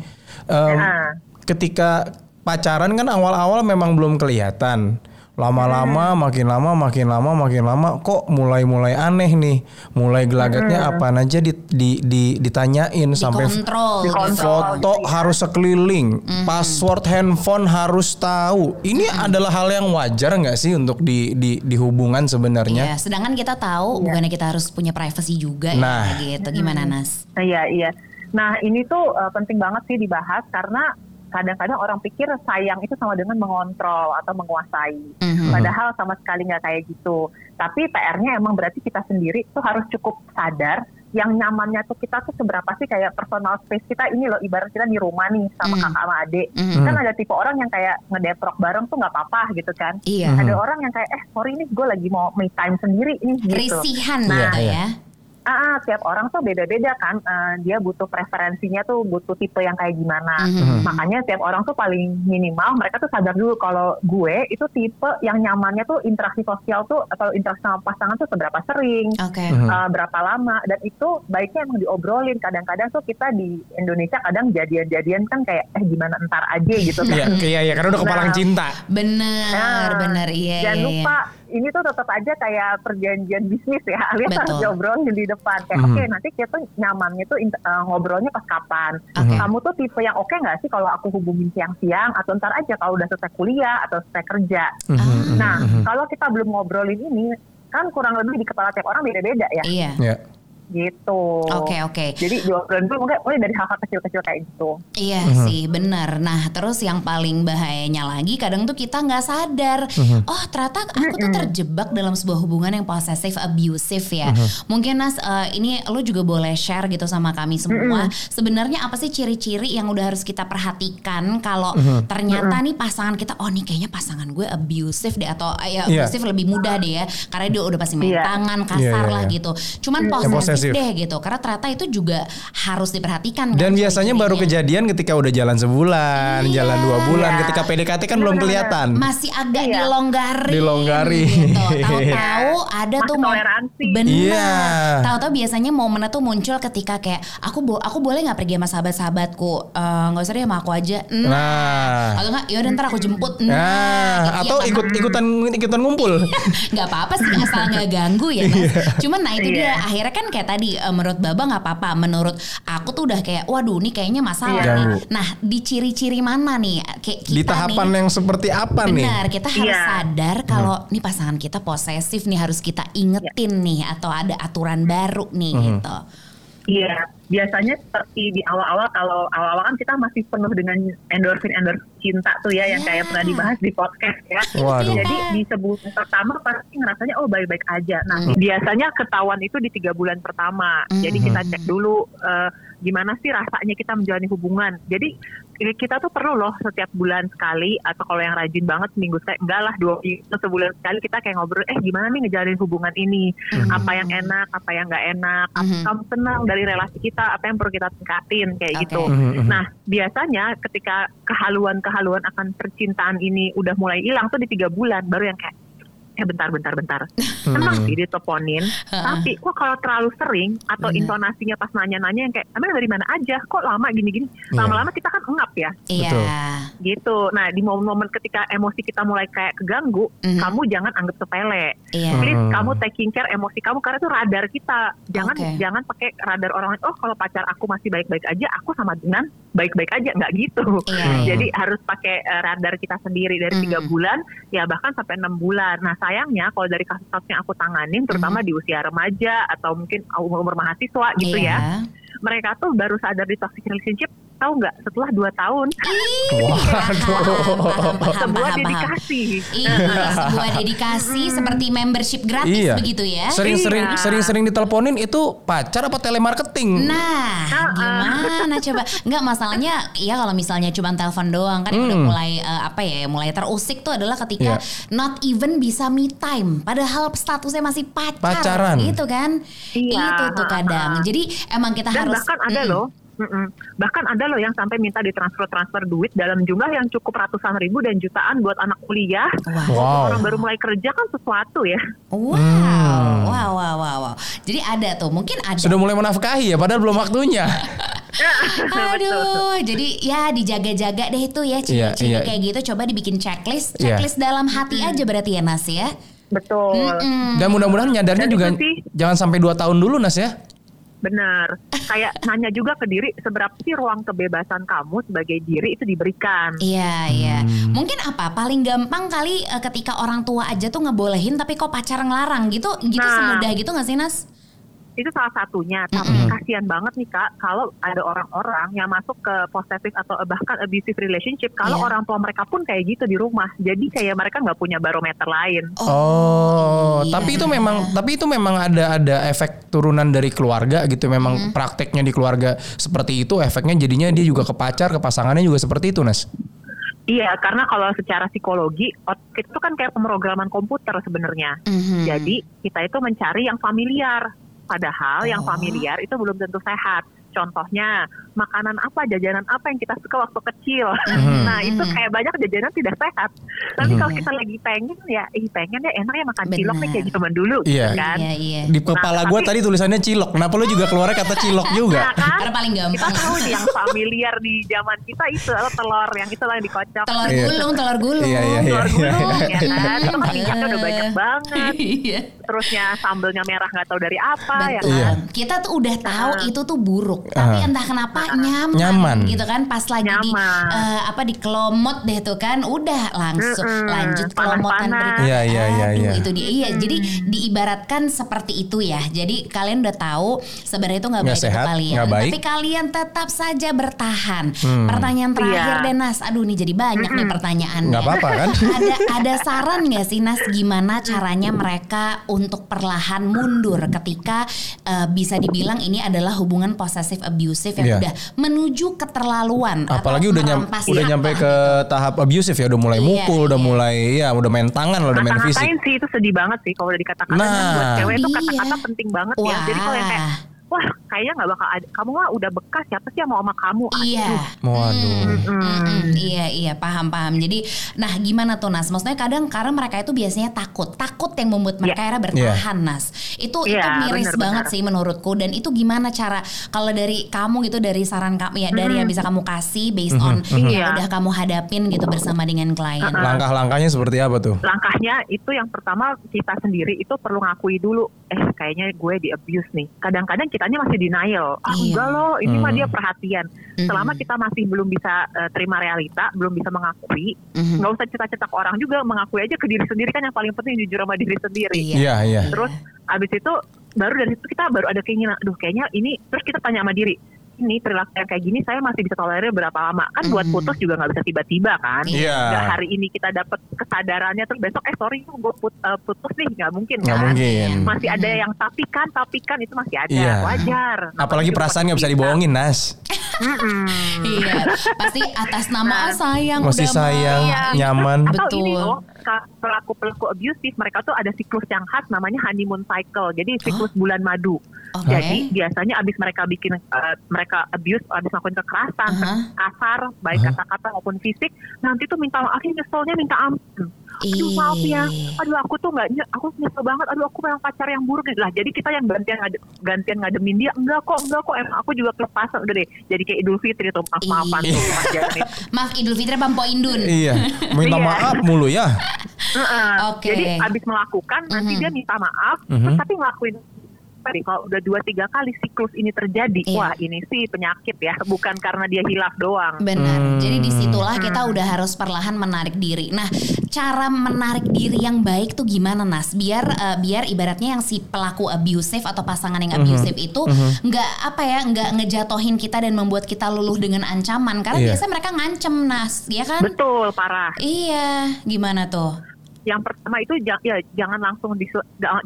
Em, Nah. Ketika pacaran kan awal-awal memang belum kelihatan. Lama-lama makin lama makin lama makin lama kok mulai-mulai aneh nih. Mulai gelagatnya apa aja di, di, di- ditanyain sampai Dikontrol. gitu. Dikontrol. foto harus sekeliling, password handphone harus tahu. Ini adalah hal yang wajar nggak sih untuk di, di, di hubungan sebenarnya? Iya, sedangkan kita tahu bukannya kita harus punya privacy juga Nah. ya gitu. Gimana Nas? Iya iya. Nah ini tuh uh, penting banget sih dibahas karena kadang-kadang orang pikir sayang itu sama dengan mengontrol atau menguasai. Mhm. Padahal sama sekali nggak kayak gitu. Tapi PR-nya emang berarti kita sendiri tuh harus cukup sadar yang nyamannya tuh kita tuh seberapa sih kayak personal space kita ini loh ibarat kita di rumah nih sama Mhm. kakak sama adik. Mhm. Kan ada tipe orang yang kayak ngedeprok bareng tuh nggak apa-apa gitu kan. Iya. Ada orang yang kayak eh sorry nih gue lagi mau me time sendiri nih gitu. Risihan Nah, gitu iya. ya. Ah, ah, tiap orang tuh beda-beda kan. Eh, dia butuh preferensinya tuh butuh tipe yang kayak gimana. Mhm. Makanya tiap orang tuh paling minimal mereka tuh sadar dulu kalau gue itu tipe yang nyamannya tuh interaksi sosial tuh atau interaksi sama pasangan tuh seberapa sering, Oke. Mhm. eh, berapa lama dan itu baiknya emang diobrolin. Kadang-kadang tuh kita di Indonesia kadang jadian-jadian kan kayak eh gimana entar aja gitu kan. Iya, iya, iya, karena udah kepalang Nah. cinta. Bener, Nah, bener iya. Jangan iya, lupa ini tuh tetap aja kayak perjanjian bisnis ya, alias Betul. harus diobrolin di depan. Kayak Mhm. oke nanti kita tuh nyamannya tuh eh, ngobrolnya pas kapan. Oke. Kamu tuh tipe yang oke nggak sih kalau aku hubungin siang-siang atau ntar aja kalau udah selesai kuliah atau selesai kerja. Ah. mhm, Nah, mhm. kalau kita belum ngobrolin ini, kan kurang lebih di kepala tiap orang beda-beda ya, Iya. Ya. Gitu. Oke oke. Jadi diobrolin dulu mungkin mulai dari hal-hal kecil-kecil kayak gitu. Iya sih bener. Nah terus yang paling bahayanya lagi kadang tuh kita nggak sadar. Oh ternyata aku tuh terjebak dalam sebuah hubungan yang possessive abusive ya. Mungkin Nas eh, ini lo juga boleh share gitu sama kami semua. Sebenarnya apa sih ciri-ciri yang udah harus kita perhatikan kalau ternyata nih pasangan kita oh nih kayaknya pasangan gue abusive deh atau eh, ya Iya. abusive lebih mudah deh ya. Karena dia udah pasti main Iya. tangan kasar Iya, iya, lah iya. gitu. Cuman Yang posesif. deh gitu. Karena ternyata itu juga harus diperhatikan. kan Dan biasanya baru ciri-cirinya. kejadian ketika udah jalan sebulan, Iya. jalan dua bulan. Iya. Ketika PDKT kan belum Bener-bener. kelihatan. masih agak Iya. dilonggarin Dilonggarin. gitu. Tahu-tahu ada tuh mo- toleransi. bener. Iya. Tahu-tahu biasanya momennya tuh muncul ketika kayak aku bo aku boleh nggak pergi sama sahabat-sahabatku Eh, nggak usah deh sama aku aja. Nah. Nah. Atau nggak? Yaudah ntar aku jemput. Nah, Iya, atau kan? ikut ikutan ikutan ngumpul. nggak apa-apa sih asal nggak ganggu ya Iya. Cuman nah itu dia Iya. akhirnya kan kayak tadi eh, menurut Baba nggak apa-apa. Menurut aku tuh udah kayak waduh ini kayaknya masalah Iya. nih. Nah di ciri-ciri mana nih? Kayak kita Di tahapan nih, yang seperti apa nih? Benar, kita harus Iya. sadar kalau nih pasangan kita posesif nih harus kita ingetin nih atau ada aturan baru nih gitu. Iya, biasanya seperti di awal-awal kalau awal-awal kan kita masih penuh dengan endorfin endorfin cinta tuh ya yang kayak pernah dibahas di podcast ya. Waduh. Jadi di sebulan pertama pasti ngerasanya oh baik-baik aja. Nah biasanya ketahuan itu di tiga bulan pertama. Jadi kita cek dulu eh, gimana sih rasanya kita menjalani hubungan. Jadi kita tuh perlu loh setiap bulan sekali atau kalau yang rajin banget minggu sekali enggak lah dua minggu sebulan sekali kita kayak ngobrol eh gimana nih ngejalanin hubungan ini apa yang enak apa yang nggak enak apa Mhm. kamu senang dari relasi kita apa yang perlu kita tingkatin kayak Oke. gitu Mhm, mhm. nah biasanya ketika kehaluan-kehaluan akan percintaan ini udah mulai hilang tuh di tiga bulan baru yang kayak eh bentar bentar bentar emang sih diteleponin tapi kok kalau terlalu sering atau Bener. intonasinya pas nanya-nanya yang kayak emang dari mana aja kok lama gini-gini Iya. lama-lama kita kan engap ya Iya. Betul. gitu. Nah di momen-momen ketika emosi kita mulai kayak keganggu, Mhm. kamu jangan anggap sepele. Iya. Please Hmm. kamu taking care emosi kamu karena itu radar kita. Jangan Oke. jangan pakai radar orang lain. Oh kalau pacar aku masih baik-baik aja, aku sama dengan baik-baik aja nggak gitu. Hmm. iya. Jadi harus pakai eh, radar kita sendiri dari tiga Mhm. bulan ya bahkan sampai enam bulan. Nah sayangnya kalau dari kasus-kasus yang aku tanganin, terutama di usia remaja atau mungkin umur, umur mahasiswa gitu Iya. ya, mereka tuh baru sadar di toxic relationship tahu nggak setelah dua tahun Paham, paham, paham, sebuah dedikasi. Iya, sebuah dedikasi seperti membership gratis Iya. begitu ya. Sering-sering Iya. sering-sering diteleponin itu pacar apa telemarketing? Nah, Ah, gimana coba? Enggak masalahnya ya kalau misalnya cuma telepon doang kan yang udah Hmm. mulai eh, apa ya, mulai terusik tuh adalah ketika Iya. not even bisa me time padahal statusnya masih pacar. Pacaran. Itu kan. Iya, Itu tuh ah, kadang. ah. Jadi emang kita Dan harus bahkan ada Mm-mm. loh, mm-mm. bahkan ada loh yang sampai minta ditransfer transfer duit dalam jumlah yang cukup ratusan ribu dan jutaan buat anak kuliah. Wah. Wow. Orang baru mulai kerja kan sesuatu ya. Wow. Hmm. wow, wow, wow, wow. Jadi ada tuh, mungkin ada. Sudah mulai menafkahi ya padahal belum waktunya. Aduh, jadi ya dijaga-jaga deh itu ya ciri-ciri Iya, iya. kayak gitu. Coba dibikin checklist, Iya. checklist dalam hati aja berarti ya Nas ya. Betul. Mm-mm. Dan mudah-mudahan nyadarnya Dan juga sih- jangan sampai dua tahun dulu Nas ya. Benar. Kayak nanya juga ke diri seberapa sih ruang kebebasan kamu sebagai diri itu diberikan. Iya, iya. Hmm. Mungkin apa? Paling gampang kali eh, ketika orang tua aja tuh ngebolehin tapi kok pacar ngelarang gitu. Gitu Nah. semudah gitu gak sih Nas? Itu salah satunya tapi Mm-mm. kasihan banget nih kak kalau ada orang-orang yang masuk ke possessive atau bahkan abusive relationship kalau Iya. orang tua mereka pun kayak gitu di rumah jadi kayak mereka nggak punya barometer lain Oh, iya. tapi itu memang tapi itu memang ada ada efek turunan dari keluarga gitu. Memang Hmm. prakteknya di keluarga seperti itu, efeknya jadinya dia juga ke pacar, ke pasangannya juga seperti itu, Nas. iya karena kalau secara psikologi otak itu kan kayak pemrograman komputer sebenarnya Mhm. jadi kita itu mencari yang familiar padahal yang Oh. familiar itu belum tentu sehat contohnya makanan apa, jajanan apa yang kita suka waktu kecil. Mhm. Nah itu kayak banyak jajanan tidak sehat. Tapi kalau kita lagi pengen ya, ih pengen ya enak ya makan cilok nih kayak zaman dulu, Iya. gitu kan. Iya, iya. Di kepala Nah, gue tapi- tadi tulisannya cilok. Kenapa lu juga keluarnya kata cilok juga? Nah kan, Karena paling kita gampang. tahu nih yang familiar di zaman kita itu adalah telur yang itu lah yang dikocok. Telur Iya. gulung, telur gulung. Iya, iya, iya. telur gulung ya kan itu kan minyaknya udah banyak banget Iya. terusnya sambelnya merah nggak tahu dari apa ya. Iya. kan Kita tuh udah tahu Ah. itu tuh buruk, tapi Ah. entah kenapa nyaman, Nyaman. gitu kan. Pas lagi di Nyaman. eh, apa di kelomot deh tuh kan, udah langsung Mm-mm. lanjut kelomotan berikutnya. Iya, iya, iya, Aduh, iya. Itu dia. Iya, jadi diibaratkan seperti itu ya. Jadi kalian udah tahu sebenarnya itu nggak baik untuk sehat, kalian, nggak baik. tapi kalian tetap saja bertahan. Hmm. Pertanyaan terakhir Iya. deh Nas. Aduh nih jadi banyak nih pertanyaannya. Nggak apa-apa kan? ada ada saran nggak sih Nas gimana caranya mereka untuk perlahan mundur ketika eh, bisa dibilang ini adalah hubungan possessive abusive yang Iya. udah menuju keterlaluan Apalagi udah nyam, udah apa nyampe gitu. ke tahap abusive ya, udah mulai Iya, mukul, udah iya. mulai ya udah main tangan lah, udah main fisik. sih itu sedih banget sih kalau udah dikata-katain Nah. kan buat cewek itu Iya. kata-kata penting banget ya jadi kalau yang kayak Wah. kayaknya nggak bakal ada kamu mah udah bekas siapa sih yang mau sama kamu Iya. Waduh. Mm, mm, iya iya paham paham. Jadi nah gimana tuh Nas? Maksudnya kadang karena mereka itu biasanya takut, takut yang membuat mereka akhirnya bertahan Nas. Itu itu Iya, miris benar, banget sih menurutku. Dan itu gimana cara kalau dari kamu gitu dari saran kamu ya dari yang bisa kamu kasih based on yang Iya. udah kamu hadapin gitu bersama dengan klien. Langkah-langkahnya seperti apa tuh? langkahnya itu yang pertama kita sendiri itu perlu ngakui dulu eh kayaknya gue di abuse nih kadang-kadang kitanya masih denial ah Iya. enggak loh ini mah Hmm. dia perhatian selama kita masih belum bisa eh, terima realita belum bisa mengakui Mhm. nggak usah cerita-cerita ke orang juga mengakui aja ke diri sendiri kan yang paling penting jujur sama diri sendiri Iya. Iya, iya. terus abis itu baru dari situ kita baru ada keinginan aduh kayaknya ini terus kita tanya sama diri ini perilaku yang kayak gini saya masih bisa tolerir berapa lama kan buat Mhm. putus juga nggak bisa tiba-tiba kan Iya. Nggak hari ini kita dapat kesadarannya terus besok eh sorry gue put- eh, putus nih nggak mungkin Nggak kan mungkin. masih ada yang tapi kan tapi kan itu masih ada Iya. wajar Apalagi perasaan nggak bisa dibohongin, Nas. Iya, pasti atas nama Nah, sayang Masih sayang, Iya. nyaman. Atau Betul. ini loh, ka- pelaku pelaku abusive mereka tuh ada siklus yang khas namanya honeymoon cycle. Jadi siklus bulan madu. Oke. Jadi biasanya abis mereka bikin uh, mereka abuse, abis melakukan kekerasan, Aha. kasar, baik kata-kata maupun fisik, nanti tuh minta maaf, akhirnya nyeselnya minta ampun. Aduh maaf ya, aduh aku tuh nggak, aku nyesel banget, aduh aku memang pacar yang buruk lah. Jadi kita yang gantian ngade- gantian ngademin dia, enggak kok, enggak kok, emang aku juga kelepasan udah deh. Jadi kayak Idul Fitri tuh maaf maafan Iya. tuh. Maaf Idul Fitri Pampo Indun. Iya, minta Iya. maaf mulu ya. Heeh. Oke. Jadi abis melakukan nanti Mhm. dia minta maaf, Mhm. terus tapi ngelakuin tadi kalau udah dua tiga kali siklus ini terjadi, Iya. wah ini sih penyakit ya, bukan karena dia hilaf doang. Benar. Hmm. Jadi di situlah kita udah harus perlahan menarik diri. Nah, cara menarik diri yang baik tuh gimana Nas? Biar eh, biar ibaratnya yang si pelaku abusive atau pasangan yang abusive itu nggak apa ya nggak ngejatohin kita dan membuat kita luluh dengan ancaman. Karena Iya. biasanya mereka ngancem Nas, ya kan? Betul parah. Iya, gimana tuh? Yang pertama itu ya jangan langsung di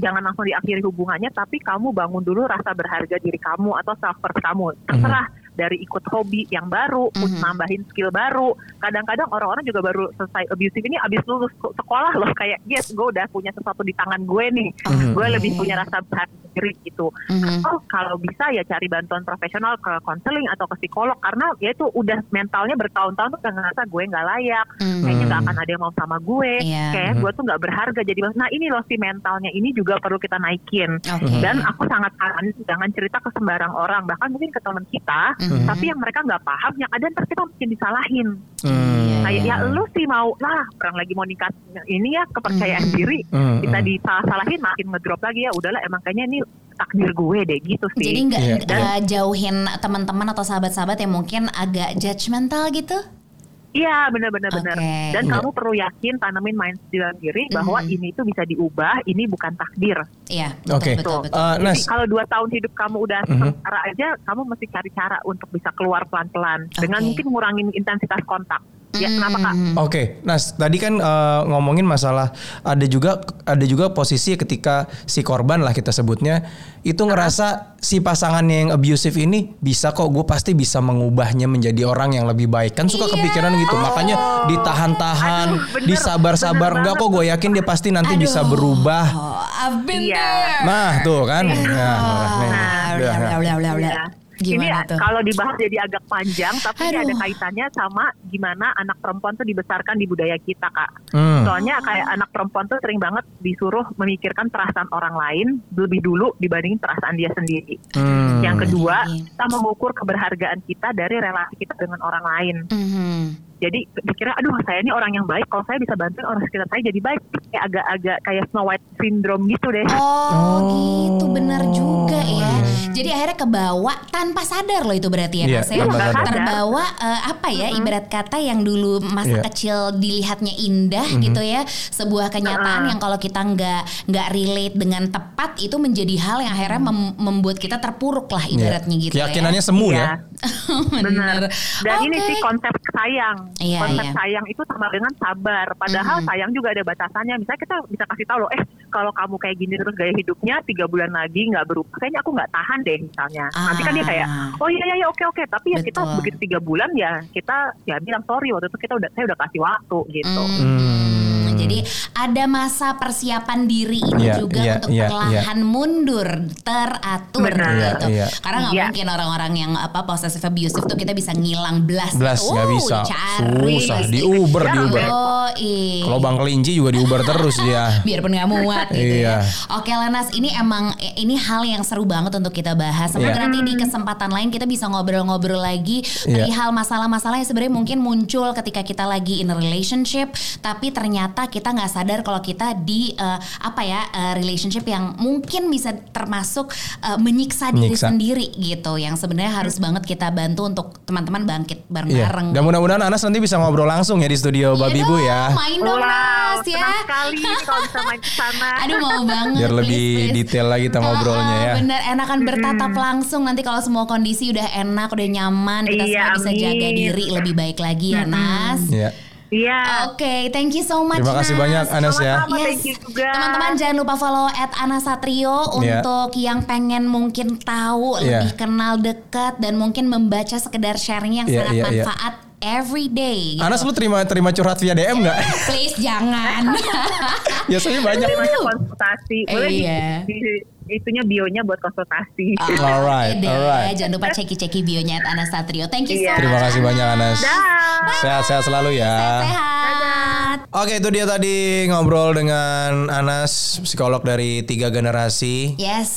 jangan langsung diakhiri hubungannya, tapi kamu bangun dulu rasa berharga diri kamu atau self worth kamu. Terserah dari ikut hobi yang baru, Mhm. nambahin skill baru. Kadang-kadang orang-orang juga baru selesai abusive ini abis lulus se- sekolah loh kayak yes gue udah punya sesuatu di tangan gue nih, Mhm. gue lebih punya rasa berharga diri gitu. Mhm. Oh kalau bisa ya cari bantuan profesional ke konseling atau ke psikolog karena ya itu udah mentalnya bertahun-tahun tuh udah ngerasa gue nggak layak, Mhm. kayaknya nggak akan ada yang mau sama gue, Iya. kayak gue tuh nggak berharga jadi nah ini loh si mentalnya ini juga perlu kita naikin. Oke. Dan aku sangat saranin jangan cerita ke sembarang orang bahkan mungkin ke teman kita, Mhm. tapi yang mereka nggak paham yang ada ntar kita mungkin disalahin. Hmm. Kayak ya lu sih mau lah orang lagi mau nikah ini ya kepercayaan Mhm. diri Hmm, kita hmm. disalah-salahin makin ngedrop lagi ya udahlah emang kayaknya ini takdir gue deh gitu sih. Jadi nggak Iya, nggak jauhin teman-teman atau sahabat-sahabat yang mungkin agak judgmental gitu? Iya benar-benar benar. Oke. Dan Iya. kamu perlu yakin tanamin mindset dalam diri bahwa Mhm. ini itu bisa diubah, ini bukan takdir. Iya, betul, Oke. betul, betul. Eh, Jadi kalau dua tahun hidup kamu udah Mhm. sengsara aja, kamu mesti cari cara untuk bisa keluar pelan-pelan dengan Oke. mungkin ngurangin intensitas kontak. Ya kenapa kak? Oke, Nas, tadi kan eh, ngomongin masalah ada juga ada juga posisi ketika si korban lah kita sebutnya itu ngerasa si pasangannya yang abusive ini bisa kok gue pasti bisa mengubahnya menjadi orang yang lebih baik kan suka Iya. kepikiran gitu makanya ditahan-tahan disabar-sabar enggak kok gue yakin dia pasti nanti Aduh, bisa berubah I've been Iya. there. nah tuh kan nah, nih. Nah, Udah, nah. udah, udah, udah, udah. Iya. ini Gimana tuh? kalau dibahas jadi agak panjang, tapi ini ada kaitannya sama gimana anak perempuan tuh dibesarkan di budaya kita kak. Hmm. Soalnya kayak anak perempuan tuh sering banget disuruh memikirkan perasaan orang lain lebih dulu dibandingin perasaan dia sendiri. Hmm. Yang kedua, iya. kita mengukur keberhargaan kita dari relasi kita dengan orang lain. Mhm. Jadi pikirnya, aduh saya ini orang yang baik, kalau saya bisa bantuin orang sekitar saya jadi baik. Kayak agak-agak kayak Snow White syndrome gitu deh. Oh, gitu benar juga ya. iya. Jadi akhirnya kebawa tanpa sadar loh itu berarti ya Iya, Mas ya. Terbawa eh, apa ya ibarat kata yang dulu masa Iya. kecil dilihatnya indah gitu ya. Sebuah kenyataan yang kalau kita nggak nggak relate dengan tepat itu menjadi hal yang akhirnya mem- membuat kita terpuruk lah ibaratnya Iya. gitu Keyakinannya ya. semu Iya. ya. Bener. Dan ini Oke. sih konsep sayang. Iya, konsep iya. sayang itu sama dengan sabar. Padahal Mhm. sayang juga ada batasannya. Misalnya kita bisa kasih tahu loh, eh kalau kamu kayak gini terus gaya hidupnya tiga bulan lagi nggak berubah, kayaknya aku nggak tahan deh misalnya. Nanti kan dia kayak, Ah. oh iya iya iya, oke oke. Tapi ya kita Betul. begitu tiga bulan ya kita ya bilang sorry waktu itu kita udah saya udah kasih waktu gitu. Hmm, Jadi ada masa persiapan diri ini Iya, juga iya, untuk iya, perlahan mundur, teratur Benar. gitu. Iya, iya. Karena nggak Iya. mungkin orang-orang yang apa possessive abusive tuh kita bisa ngilang belas. Belas nggak Oh, bisa. Cari Susah. Di Uber, di Uber. Oh, iya. Kalau Bang Kelinci juga di Uber terus dia. biarpun nggak muat gitu Iya. ya. Oke Lanas, ini emang ini hal yang seru banget untuk kita bahas. Semoga Iya. nanti di kesempatan lain kita bisa ngobrol-ngobrol lagi Iya. perihal masalah-masalah yang sebenarnya mungkin muncul ketika kita lagi in a relationship, tapi ternyata kita nggak sadar kalau kita di eh, apa ya eh, relationship yang mungkin bisa termasuk eh, menyiksa diri Menyiksa. sendiri gitu, yang sebenarnya harus banget kita bantu untuk teman-teman bangkit Iya. bareng-bareng. Dan mudah-mudahan Anas nanti bisa ngobrol langsung ya di studio Iya Babi Bu ya. Main dong Wow, Nas ya. sekali nih kalau bisa main ke sana. Aduh mau banget. Biar please, lebih please. detail lagi kita ngobrolnya Ah, ya. Bener, enakan bertatap langsung nanti kalau semua kondisi udah enak, udah nyaman, kita Iya, semua bisa amin. jaga diri lebih baik lagi ya Nas. Iya. Iya. Oke, thank you so much Terima kasih Nas. banyak Anas ya. Sama-sama, thank you juga. Teman-teman jangan lupa follow at Ana Satrio Iya. untuk yang pengen mungkin tahu Iya. lebih kenal dekat dan mungkin membaca sekedar sharing yang Iya, sangat iya, iya. manfaat every day. gitu. Anas lu terima terima curhat via DM nggak? Please jangan. Biasanya banyak. Boleh banyak konsultasi. Boleh di- Iya. di- itunya bionya buat konsultasi. Alright, Oke deh, alright. Jangan lupa ceki-ceki bionya at Ana Satrio. Thank you so Iya. much. Terima kasih banyak Anas. Dah. Sehat-sehat selalu ya. Sehat. Oke itu dia tadi ngobrol dengan Anas psikolog dari tiga generasi. Yes,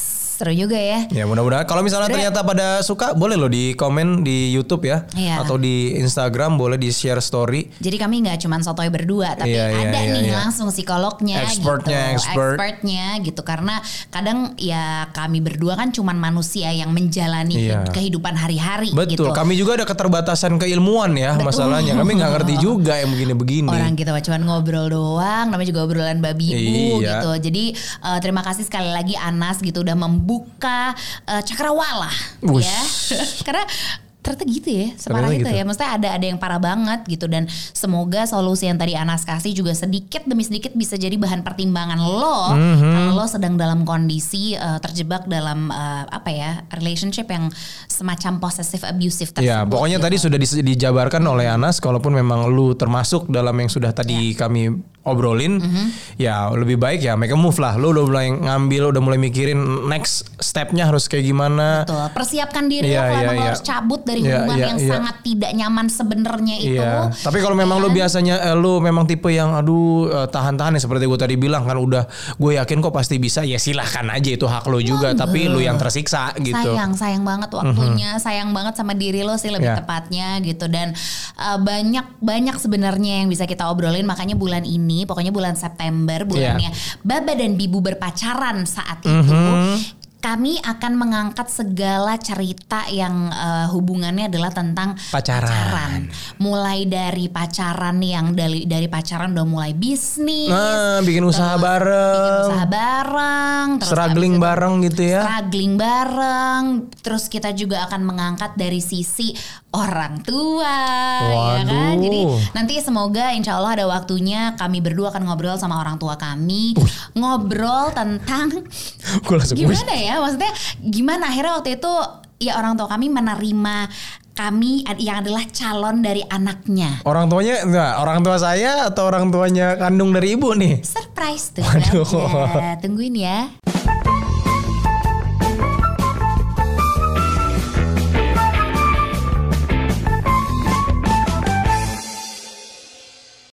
seru juga ya. Ya mudah-mudahan kalau misalnya Udah. ternyata pada suka boleh loh di komen di YouTube ya Iya. atau di Instagram boleh di share story. Jadi kami nggak cuma sotoy berdua, tapi iya, ada iya, nih iya. langsung psikolognya Expertnya, gitu, expert. expertnya gitu. Karena kadang ya kami berdua kan cuma manusia yang menjalani Iya. kehidupan hari-hari Betul. gitu. Kami juga ada keterbatasan keilmuan ya masalahnya. Kami nggak ngerti juga yang begini-begini. Orang kita cuma ngobrol doang, namanya juga obrolan babi ibu Iya. gitu. Jadi eh, terima kasih sekali lagi Anas gitu udah membuka eh, cakrawala Wush. ya. Karena ternyata gitu ya, separah Ternyata itu gitu. ya. Maksudnya ada ada yang parah banget gitu dan semoga solusi yang tadi Anas kasih juga sedikit demi sedikit bisa jadi bahan pertimbangan lo Mhm. kalau lo sedang dalam kondisi eh, terjebak dalam eh, apa ya relationship yang semacam possessive abusive tersebut. Ya, pokoknya gitu. tadi sudah dis- dijabarkan oleh Anas, kalaupun memang lu termasuk dalam yang sudah tadi Ya. kami obrolin, Mhm. ya lebih baik ya make a move lah. Lu udah mulai ngambil, udah mulai mikirin next stepnya harus kayak gimana. Betul. Persiapkan diri Iya, lo iya, lo iya. harus cabut dari Iya, hubungan iya, yang iya. sangat tidak nyaman sebenarnya itu. Iya. Tapi kalau memang lu biasanya eh, lu memang tipe yang aduh eh, tahan-tahan ya seperti gue tadi bilang kan udah gue yakin kok pasti bisa ya silahkan aja itu hak lo juga tapi lu yang tersiksa gitu. Sayang, sayang banget waktunya, sayang banget sama diri lo sih lebih Iya. tepatnya gitu dan uh, banyak banyak sebenarnya yang bisa kita obrolin makanya bulan ini, pokoknya bulan September bulannya Iya. Baba dan Bibu berpacaran saat itu. Mhm. Kami akan mengangkat segala cerita yang uh, hubungannya adalah tentang Pacaran. Mulai dari pacaran yang dari dari pacaran udah mulai bisnis, Nah, bikin usaha bikin bareng, usaha bareng, terus struggling itu- bareng gitu ya. struggling bareng. Terus kita juga akan mengangkat dari sisi orang tua, ya kan? Waduh. Jadi nanti semoga insya Allah ada waktunya kami berdua akan ngobrol sama orang tua kami, ngobrol tentang gimana ya? Maksudnya gimana akhirnya waktu itu ya orang tua kami menerima kami yang adalah calon dari anaknya. Orang tuanya enggak, orang tua saya atau orang tuanya kandung dari ibu nih? Surprise tuh Waduh. aja. Tungguin ya.